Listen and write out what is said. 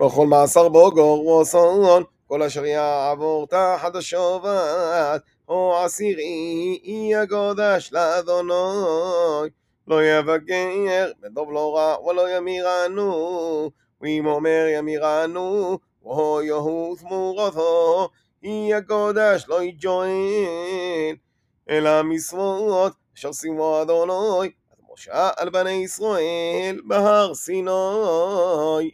וכל מעשר בוגור וסון, כל אשר יעבור תחת השבת, או עשירי אי יגודש לאדוני. לא יבגר, בדוב לא רע, ולא ימירנו, ואם אומר ימירנו, והו יהוא תמורתו, אי יגודש לא יג'וין. אלא המשרות אשר שימו אדוני, אז משה על בני ישראל בהר סיני.